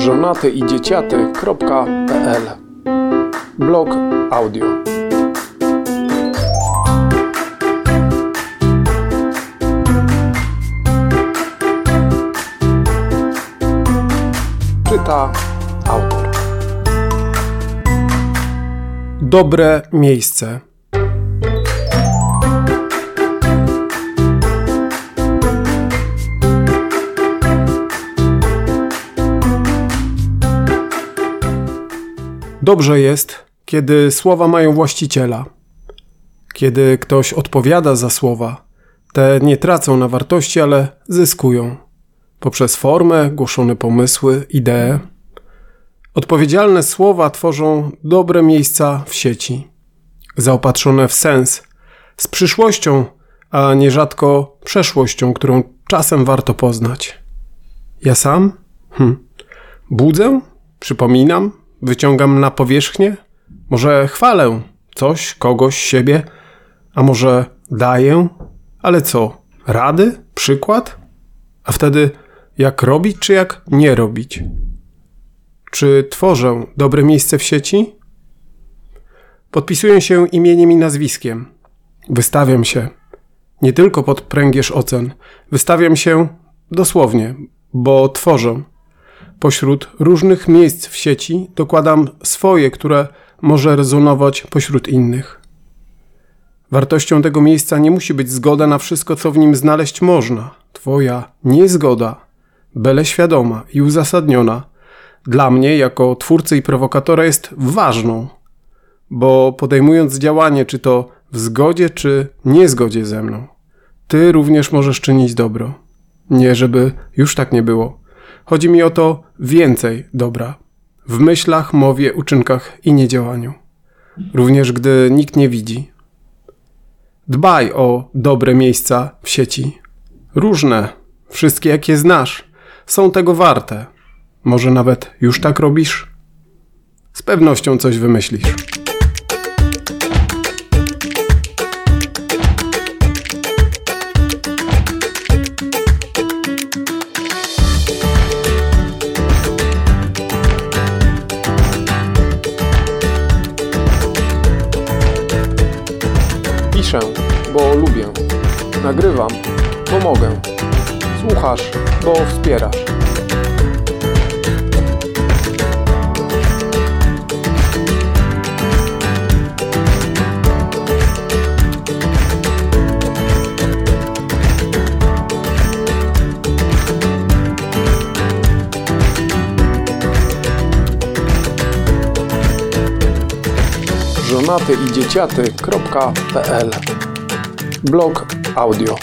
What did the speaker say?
żonaty i dzieciaty.pl Blog audio. Czyta autor. Dobre miejsce. Dobrze jest, kiedy słowa mają właściciela. Kiedy ktoś odpowiada za słowa, te nie tracą na wartości, ale zyskują poprzez formę, głoszone pomysły, idee. Odpowiedzialne słowa tworzą dobre miejsca w sieci, zaopatrzone w sens, z przyszłością, a nierzadko przeszłością, którą czasem warto poznać. Ja sam? Hm. Budzę? Przypominam? Wyciągam na powierzchnię? Może chwalę coś, kogoś, siebie? A może daję? Ale co? Rady? Przykład? A wtedy jak robić, czy jak nie robić? Czy tworzę dobre miejsce w sieci? Podpisuję się imieniem i nazwiskiem. Wystawiam się. Nie tylko pod pręgierz ocen. Wystawiam się dosłownie, bo tworzę. Pośród różnych miejsc w sieci dokładam swoje, które może rezonować pośród innych. Wartością tego miejsca nie musi być zgoda na wszystko, co w nim znaleźć można. Twoja niezgoda, byle świadoma i uzasadniona, dla mnie, jako twórcy i prowokatora, jest ważną, bo podejmując działanie, czy to w zgodzie, czy niezgodzie ze mną, ty również możesz czynić dobro. Nie, żeby już tak nie było. Chodzi mi o to więcej dobra. W myślach, mowie, uczynkach i niedziałaniu. Również gdy nikt nie widzi. Dbaj o dobre miejsca w sieci. Różne, wszystkie jakie znasz, są tego warte. Może nawet już tak robisz? Z pewnością coś wymyślisz. Piszę, bo lubię. Nagrywam, bo mogę. Słuchasz, bo wspierasz. Żonaty i dzieciaty.pl Blog audio